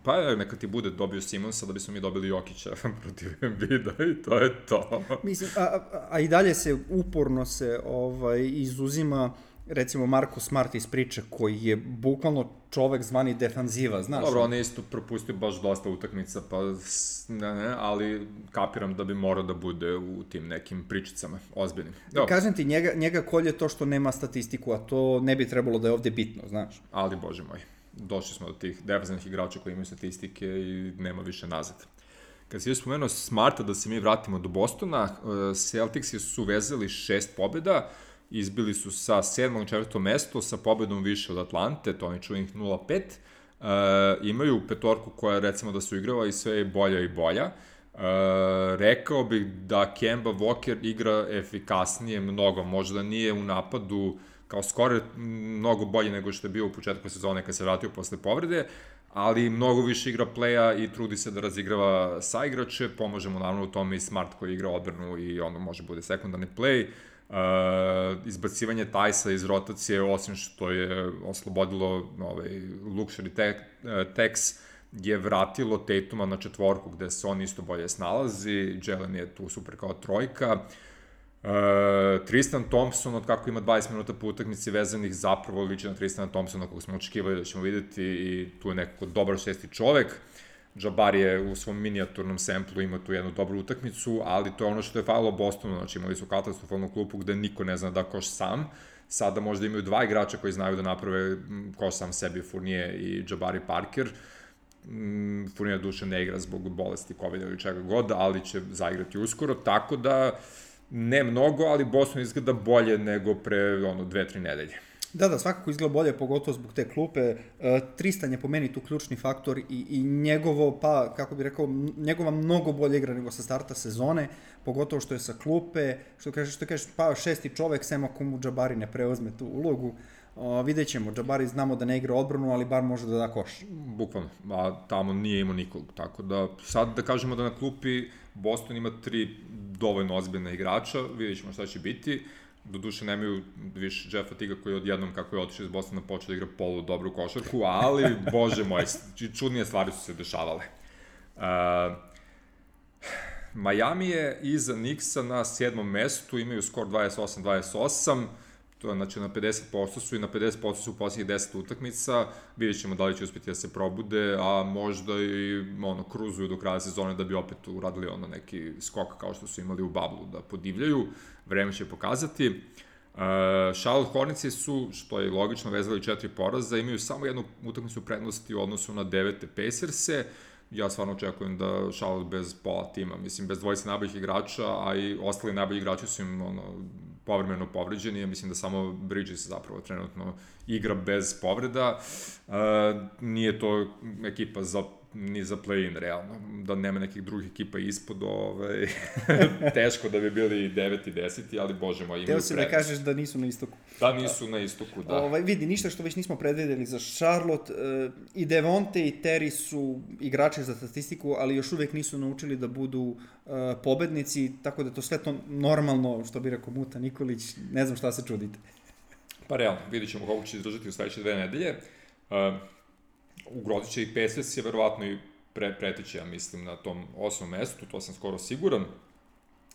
pa neka ti bude dobio Simonsa da bismo mi dobili Jokića <laughs> protiv Embida i to je to. Mislim, a, a, a i dalje se uporno se ovaj, izuzima uh, recimo Marko Smart iz priče koji je bukvalno čovek zvani defanziva, znaš? Dobro, on je isto propustio baš dosta utakmica, pa ne, ne, ali kapiram da bi morao da bude u tim nekim pričicama, ozbiljnim. Dobro. Kažem ti, njega, njega kolje to što nema statistiku, a to ne bi trebalo da je ovde bitno, znaš? Ali, bože moj, došli smo do tih defanzivnih igrača koji imaju statistike i nema više nazad. Kad si još spomenuo Smarta, da se mi vratimo do Bostona, eh, Celtics su vezali šest pobjeda, izbili su sa 7. i 4. mesto sa pobedom više od Atlante, to oni čujenih 0-5. Uh, imaju petorku koja recimo da su igrava i sve je bolja i bolja. Uh, rekao bih da Kemba Walker igra efikasnije mnogo, možda nije u napadu kao skore mnogo bolje nego što je bio u početku sezone kad se vratio posle povrede, ali mnogo više igra playa i trudi se da razigrava sa igrače, pomože mu naravno u tome i Smart koji igra odbranu i ono može bude sekundarni play. Uh, Uh, izbacivanje Tajsa iz rotacije, osim što je oslobodilo ovaj, luxury te, tax, je vratilo Tatuma na četvorku gde se on isto bolje snalazi, Jelen je tu super kao trojka. Uh, Tristan Thompson, od kako ima 20 minuta po utakmici vezanih, zapravo liči na Tristana Thompsona kog smo očekivali da ćemo videti i tu je nekako dobar šesti čovek. Jabbar je u svom minijaturnom semplu ima tu jednu dobru utakmicu, ali to je ono što je falilo Bostonu, znači imali su katastrofalnu klupu gde niko ne zna da koš sam. Sada možda imaju dva igrača koji znaju da naprave koš sam sebi, Fournier i Jabari Parker. Fournier duše ne igra zbog bolesti COVID ili čega god, ali će zaigrati uskoro, tako da ne mnogo, ali Boston izgleda bolje nego pre ono, dve, tri nedelje. Da, da, svakako izgleda bolje, pogotovo zbog te klupe. E, Tristan je po meni tu ključni faktor i, i njegovo, pa, kako bih rekao, njegova mnogo bolje igra nego sa starta sezone, pogotovo što je sa klupe, što kažeš, što kažeš, pa šesti čovek, sem ako mu Džabari ne preuzme tu ulogu. O, vidjet ćemo, Džabari znamo da ne igra odbranu, ali bar može da da koš. Bukvalno, a tamo nije imao nikog, tako da sad da kažemo da na klupi Boston ima tri dovoljno ozbiljna igrača, vidjet ćemo šta će biti. Doduše nemaju više Jeffa Tiga koji odjednom kako je otišao iz Bostona počeo da igra polu dobru košarku, ali <laughs> bože moj, čudnije stvari su se dešavale. Uh, Miami je iza Nixa na sedmom mestu, imaju skor 28-28, to znači na 50% su i na 50% su u posljednjih 10 utakmica, vidjet ćemo da li će uspjeti da se probude, a možda i ono, kruzuju do kraja sezone da bi opet uradili ono neki skok kao što su imali u Bablu da podivljaju, vreme će pokazati. Uh, Charlotte Hornets su, što je logično, vezali četiri poraza, imaju samo jednu utakmicu prednosti u odnosu na devete Pacers-e, ja stvarno očekujem da Charlotte bez pola tima, mislim, bez dvojice najboljih igrača, a i ostali najbolji igrači su im ono, povremeno povređeni, ja mislim da samo Bridges zapravo trenutno igra bez povreda. Uh, nije to ekipa za ni za play-in, realno. Da nema nekih drugih ekipa ispod, ovaj, <laughs> teško da bi bili 9 i 10, ali bože moj, imaju Teo se da kažeš da nisu na istoku. Da, nisu na istoku, da. Ovaj, vidi, ništa što već nismo predvideli za Charlotte. E, I Devonte i Terry su igrači za statistiku, ali još uvek nisu naučili da budu e, pobednici, tako da to sve to normalno, što bi rekao Muta Nikolić, ne znam šta se čudite. Pa realno, vidit ćemo kako će izdržati u sledeće dve nedelje. Uh, ugrozit će i Pacers je verovatno i pre, preteće, ja mislim, na tom osmom mestu, to sam skoro siguran.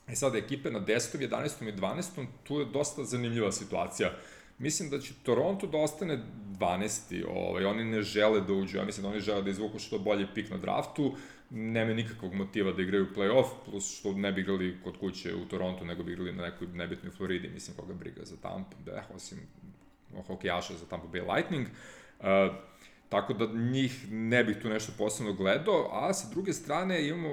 E sad, ekipe na 10. 11. i 12. tu je dosta zanimljiva situacija. Mislim da će Toronto da ostane 12. Ovaj, oni ne žele da uđu, ja mislim da oni žele da izvuku što bolje pik na draftu, nema nikakvog motiva da igraju play-off, plus što ne bi igrali kod kuće u Toronto, nego bi igrali na nekoj nebitnoj Floridi, mislim koga briga za Tampa, da, osim hokejaša za Tampa Bay Lightning. Uh, Tako da njih ne bih tu nešto posebno gledao, a sa druge strane imamo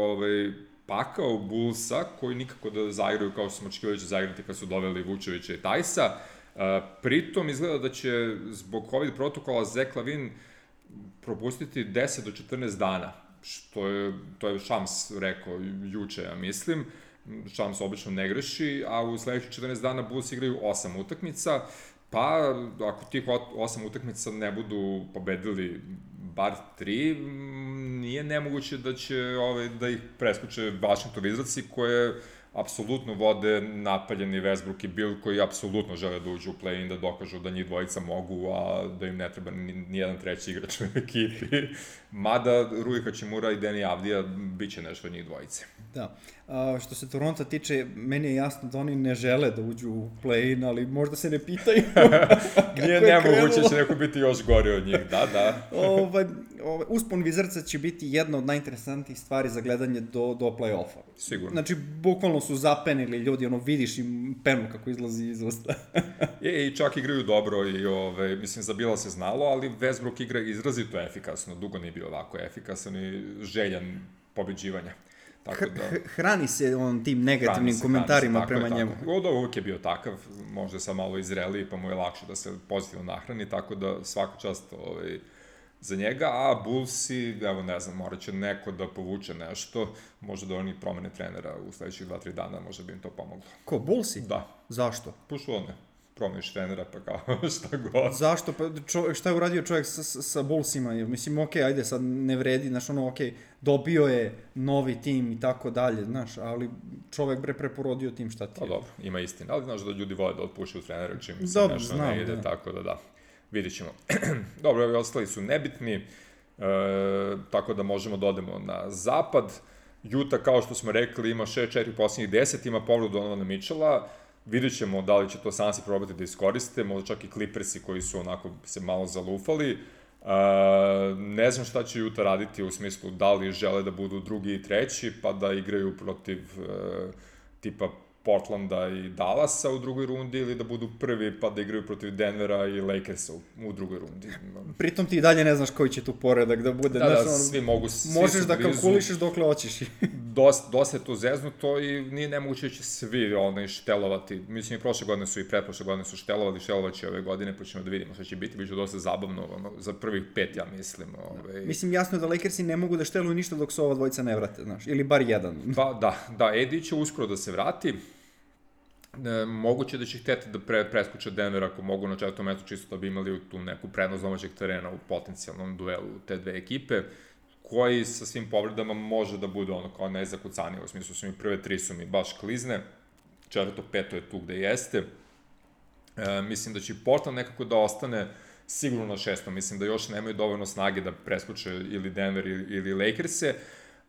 ovaj, pakao Bullsa koji nikako da zaigraju kao što smo očekivali da će zaigrati kad su doveli Vučevića i Tajsa. Uh, pritom izgleda da će zbog COVID protokola Zek Lavin propustiti 10 do 14 dana, što je, to je Šams rekao juče, ja mislim. Šams obično ne greši, a u sledećih 14 dana Bulls igraju 8 utakmica. Pa, ako tih osam utakmica ne budu pobedili bar tri, nije nemoguće da će ovaj, da ih preskoče Washington Wizardsi koje apsolutno vode napaljeni Westbrook i Bill koji apsolutno žele da uđu u play-in da dokažu da njih dvojica mogu, a da im ne treba ni, ni jedan treći igrač u ekipi. Mada Rui Hačimura i Deni Avdija bit će nešto od njih dvojice. Da. A, što se Toronto tiče, meni je jasno da oni ne žele da uđu u play-in, ali možda se ne pitaju. <laughs> Nije nemoguće, će neko biti još gori od njih, da, da. ovaj, ovaj, uspon Vizrca će biti jedna od najinteresantnijih stvari za gledanje do, do play-offa. Sigurno. Znači, bukvalno su zapenili ljudi, ono, vidiš im penu kako izlazi iz usta. <laughs> je, i čak igraju dobro i, ove, mislim, za Bila se znalo, ali Westbrook igra izrazito efikasno, dugo nije bio ovako efikasan i željan pobeđivanja. Tako da, hrani se on tim negativnim se, komentarima se, prema je, njemu. Tako. Od uvijek je bio takav, možda sam malo izreliji, pa mu je lakše da se pozitivno nahrani, tako da svaka čast ovaj, za njega, a Bullsi, evo ne znam, morat će neko da povuče nešto, možda da oni promene trenera u sledećih 2-3 dana, možda bi im to pomoglo. Ko, Bullsi? Da. Zašto? Pušu one promeniš trenera, pa kao <laughs> šta god. Zašto? Pa čo, šta je uradio čovjek sa, sa Bullsima? Mislim, ok, ajde, sad ne vredi, znaš, ono, ok, dobio je novi tim i tako dalje, znaš, ali čovjek bre preporodio tim šta ti je. Pa dobro, ima istina, ali znaš da ljudi vole da otpušaju trenera čim se nešto ne ide, da. tako da da. Vidit ćemo. <clears throat> dobro, ovi ostali su nebitni, e, tako da možemo da odemo na zapad. Utah, kao što smo rekli, ima 6-4 posljednjih 10, ima povredu Donovana Mitchella, vidjet ćemo da li će to Sansi probati da iskoriste, možda čak i Clippersi koji su onako se malo zalufali. Uh, ne znam šta će Utah raditi u smislu da li žele da budu drugi i treći, pa da igraju protiv uh, tipa Portlanda i Dallasa u drugoj rundi ili da budu prvi pa da igraju protiv Denvera i Lakersa u, u drugoj rundi. Pritom ti i dalje ne znaš koji će tu poredak da bude. Da, znaš, da, svi mogu, svi Možeš da kalkulišeš dokle hoćeš. <laughs> dosta, dosta je to zeznuto i nije nemoguće da će svi onaj štelovati. Mislim, i prošle godine su i pretprošle godine su štelovali, štelovaće ove godine, pa ćemo da vidimo šta će biti. Biće dosta zabavno, ono, za prvih pet, ja mislim. Ove... Da. Mislim, jasno je da Lakersi ne mogu da šteluju ništa dok se ova dvojica ne vrate, znaš, ili bar jedan. <laughs> Pa, da, da, Edi će uskoro da se vrati. E, moguće da će hteti da pre, preskoče Denver ako mogu na četvrtom mestu čisto da bi imali tu neku prednost domaćeg terena u potencijalnom duelu te dve ekipe koji sa svim povredama može da bude ono kao nezakucanije, u smislu su mi prve tri su mi baš klizne, četvrto, peto je tu gde jeste. E, mislim da će Portland nekako da ostane sigurno na šestom, mislim da još nemaju dovoljno snage da preskoče ili Denver ili, ili Lakers-e,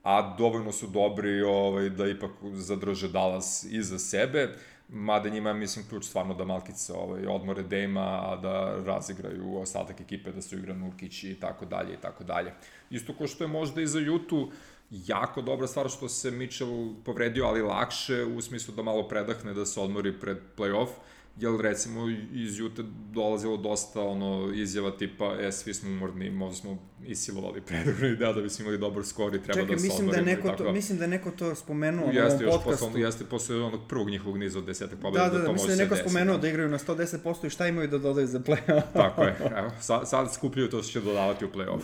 a dovoljno su dobri ovaj, da ipak zadrže Dallas iza sebe mada njima, mislim, ključ stvarno da Malkice ovaj, odmore Dejma, a da razigraju ostatak ekipe, da su igra Nurkić i tako dalje i tako dalje. Isto ko što je možda i za Jutu jako dobra stvar što se Mitchell povredio, ali lakše u smislu da malo predahne, da se odmori pred play-off jer recimo iz Jute dolazilo dosta ono izjava tipa e svi smo umorni, možda smo isilovali <laughs> predugnu ideja da bismo imali dobar skor i treba Čekaj, da se mislim da neko to, mislim da neko to spomenuo jeste, na ovom podcastu. Posle, jeste posle onog prvog njihovog niza od desetak pobjeda. Da, da, da, da mislim da je neko spomenuo da. da igraju na 110% i šta imaju da dodaju za play-off. Tako je, <laughs> evo, sad, sad skupljaju to što će dodavati u play-off.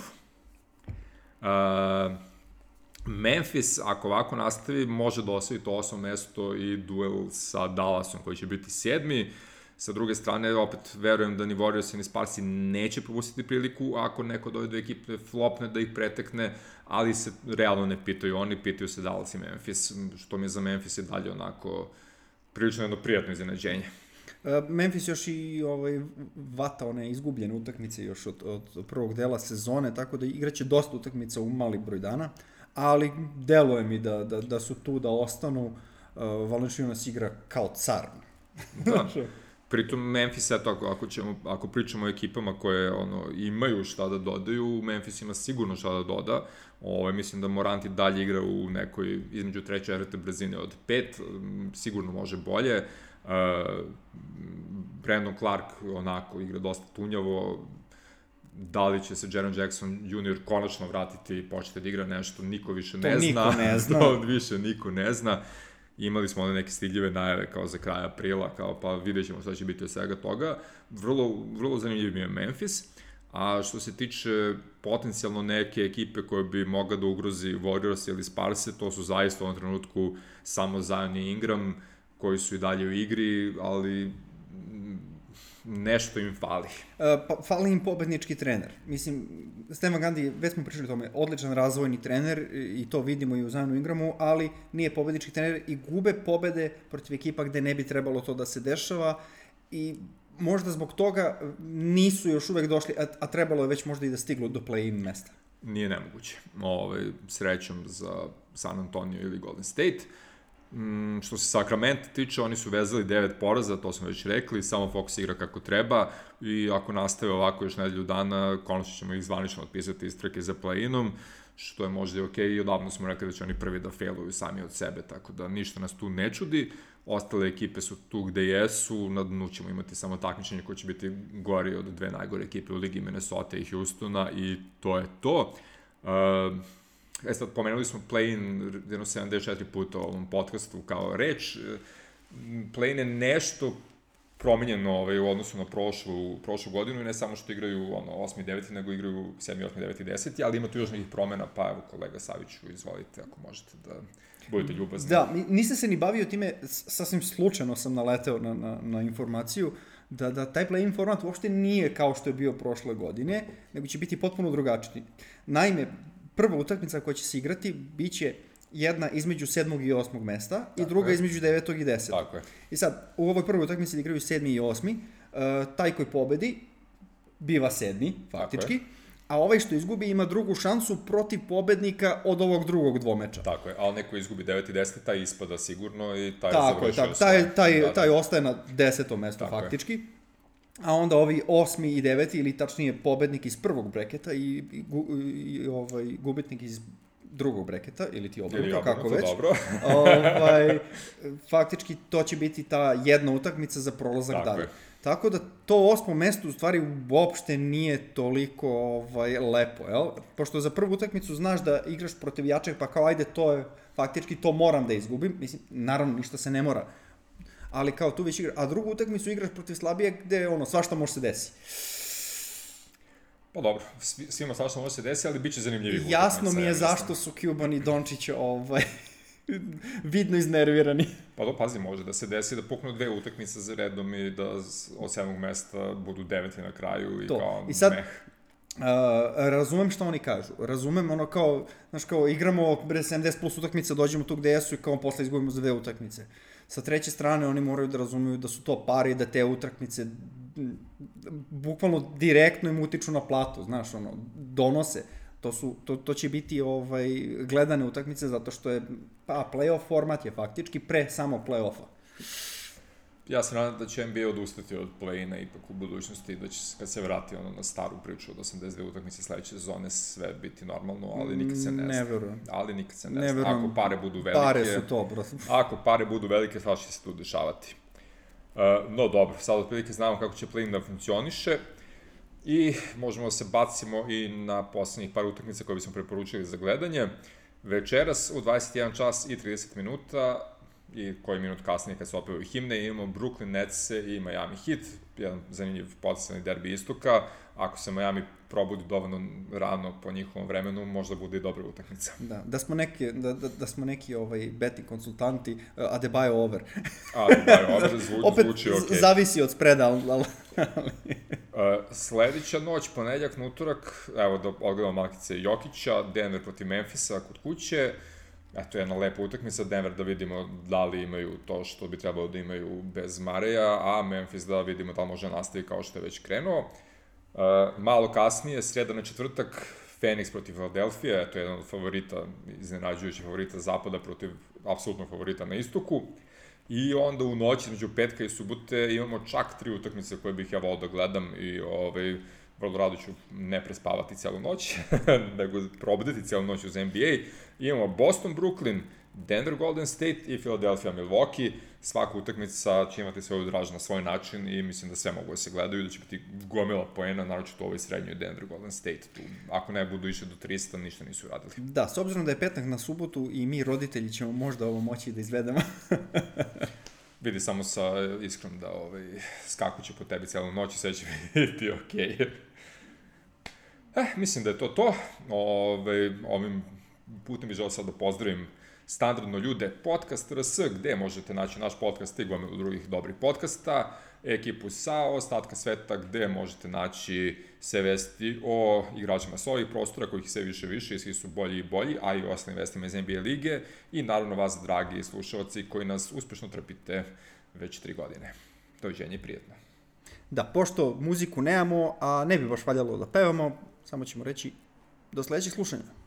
Uh, Memphis, ako ovako nastavi, može da osvoji to osmo mesto i duel sa Dallasom, koji će biti sedmi. Sa druge strane, opet verujem da ni Warriors ni Sparsi neće propustiti priliku ako neko od ove dve ekipe flopne da ih pretekne, ali se realno ne pitaju oni, pitaju se Dallas i Memphis, što mi je za Memphis je dalje onako prilično jedno prijatno iznenađenje. E, Memphis još i ovaj, vata one izgubljene utakmice još od, od prvog dela sezone, tako da igraće dosta utakmica u mali broj dana, ali deluje mi da, da, da su tu da ostanu. Uh, Valanciunas igra kao car. Da. <laughs> Pritom Memphis, eto, ako, ako, ćemo, ako pričamo o ekipama koje ono, imaju šta da dodaju, Memphis ima sigurno šta da doda. Ove, ovaj, mislim da Moranti dalje igra u nekoj, između treće četvrte brzine od pet, sigurno može bolje. Uh, Brandon Clark onako igra dosta tunjavo, da li će se Jaron Jackson Jr. konačno vratiti i početi da igra nešto, niko više ne to zna. Niko ne <laughs> zna. to više niko ne zna imali smo one neke stidljive najave kao za kraj aprila, kao pa vidjet ćemo šta će biti od svega toga. Vrlo, vrlo zanimljiv mi je Memphis. A što se tiče potencijalno neke ekipe koje bi mogla da ugrozi Warriors ili Sparse, to su zaista u ovom trenutku samo Zion i Ingram, koji su i dalje u igri, ali nešto im fali. Uh, pa, fali im pobednički trener. Mislim, Stefan Gandhi, već smo pričali o tome, odličan razvojni trener i to vidimo i u Zajnu Ingramu, ali nije pobednički trener i gube pobede protiv ekipa gde ne bi trebalo to da se dešava i možda zbog toga nisu još uvek došli, a, a trebalo je već možda i da stiglo do play-in mesta. Nije nemoguće. Ove, ovaj, srećom za San Antonio ili Golden State. Uh, Mm, što se Sakramenta tiče, oni su vezali devet poraza, to smo već rekli, samo Fox igra kako treba i ako nastave ovako još nedelju dana, konačno ćemo ih zvanično otpisati iz trke za play-inom, što je možda i okej okay, i odavno smo rekli da će oni prvi da failuju sami od sebe, tako da ništa nas tu ne čudi. Ostale ekipe su tu gde jesu, na dnu ćemo imati samo takmičenje koje će biti gori od dve najgore ekipe u Ligi Minnesota i Houstona i to je to. Uh, E sad, pomenuli smo play-in jedno 74 puta u ovom podcastu kao reč. Play-in je nešto promenjeno ovaj, u odnosu na prošlu, prošlu godinu i ne samo što igraju ono, 8. i 9. nego igraju 7. 8. 9. i 10. ali ima tu još nekih promena, pa evo kolega Saviću, izvolite ako možete da budete ljubazni. Da, nisam se ni bavio time, sasvim slučajno sam naleteo na, na, na informaciju da, da taj play-in format uopšte nije kao što je bio prošle godine, nego će biti potpuno drugačiji. Naime, prva utakmica koja će se igrati biće jedna između sedmog i osmog mesta Tako i druga je. između devetog i desetog. Tako je. I sad, u ovoj prvoj utakmici igraju sedmi i osmi, uh, taj koji pobedi biva sedmi, faktički, a ovaj što izgubi ima drugu šansu protiv pobednika od ovog drugog dvomeča. Tako je, ali neko izgubi 9 i 10, taj ispada sigurno i taj Tako je, tako, taj, taj, da, taj ostaje na desetom mestu tako faktički. Je. A onda ovi osmi i deveti, ili tačnije pobednik iz prvog breketa i, i, i, i ovaj, gubitnik iz drugog breketa, ili ti obrnuto, kako već. Dobro. <laughs> ovaj, faktički to će biti ta jedna utakmica za prolazak Tako dalje. Je. Tako da to osmo mesto u stvari uopšte nije toliko ovaj, lepo, jel? Pošto za prvu utakmicu znaš da igraš protiv jačeg, pa kao ajde to je, faktički to moram da izgubim. Mislim, naravno ništa se ne mora. Ali kao tu već igraš, a drugu utakmicu igraš protiv slabije gde ono, svašta može se desi. Pa dobro, svima svašta može se desi, ali bit će zanimljivih Jasno mi je zašto su Cuban i Dončić ovaj, <laughs> vidno iznervirani. Pa do, pazi, može da se desi da puknu dve utakmice za redom i da od sedmog mesta budu deveti na kraju i to. kao I sad, meh. Uh, razumem što oni kažu. Razumem ono kao, znaš kao, igramo bre 70 plus utakmica, dođemo tu gde jesu i kao posle izgubimo za dve utakmice. Sa treće strane oni moraju da razumeju da su to pari, da te utakmice bukvalno direktno im utiču na platu, znaš, ono, donose. To, su, to, to će biti ovaj, gledane utakmice zato što je, pa, playoff format je faktički pre samo playoffa. Ja se nadam da će NBA odustati od play-ina ipak u budućnosti, da će kad se vrati ono na staru priču od 82 utakmice sledeće sezone sve biti normalno, ali nikad se ne zna. Ne verujem. Ali nikad se ne, ne zna. <laughs> Ako pare budu velike... Pare su to, bro. ako pare budu velike, sva će se tu dešavati. Uh, no dobro, sad otprilike znamo kako će play da funkcioniše. I možemo da se bacimo i na poslednjih par utakmica koje bismo preporučili za gledanje. Večeras u 21 čas i 30 minuta i koji minut kasnije kad se opevaju himne imamo Brooklyn Nets i Miami Heat, jedan zanimljiv potencijalni derbi istoka. Ako se Miami probudi dovoljno rano po njihovom vremenu, možda bude i dobra utakmica. Da, da smo neki, da, da, da smo neki ovaj, betting konsultanti, uh, Adebayo over. Adebayo over <laughs> zvuči, Opet, zvuči ok. zavisi od spreda, ali... ali... uh, <laughs> sledeća noć, ponedljak na utorak, evo da odgledamo malkice Jokića, Denver protiv Memfisa kod kuće, eto jedna lepa utakmica, Denver da vidimo da li imaju to što bi trebalo da imaju bez Mareja, a Memphis da vidimo da može nastaviti kao što je već krenuo. Uh, malo kasnije, sreda na četvrtak, Phoenix protiv Philadelphia, to je jedan od favorita, iznenađujućih favorita zapada protiv apsolutnog favorita na istoku. I onda u noći između petka i subote imamo čak tri utakmice koje bih ja volao da gledam i ovaj, vrlo rado ću ne prespavati celu noć, <laughs> nego probuditi celu noć uz NBA. Imamo Boston, Brooklyn, Denver Golden State i Philadelphia Milwaukee. Svaka utakmica će imati svoju draž na svoj način i mislim da sve mogu da se gledaju da će biti gomila poena, naročito u ovoj srednjoj Denver Golden State. Tu, ako ne budu išli do 300, ništa nisu radili. Da, s obzirom da je petak na subotu i mi roditelji ćemo možda ovo moći da izvedemo. <laughs> Vidi samo sa iskrom da ovaj, skakuće po tebi celu noć i sve će biti <laughs> okej. Okay. Eh, mislim da je to to. Ove, ovim putem bih želeo sad da pozdravim standardno ljude podcast RS, gde možete naći naš podcast i gomilu drugih dobrih podcasta, ekipu sa ostatka sveta, gde možete naći sve vesti o igračima sa ovih prostora, kojih sve više više i svi su bolji i bolji, a i o ostalim vestima iz NBA lige i naravno vas, dragi slušalci, koji nas uspešno trpite već tri godine. Doviđenje i prijetno. Da, pošto muziku nemamo, a ne bi baš valjalo da pevamo, samo ćemo reći do sledećeg slušanja.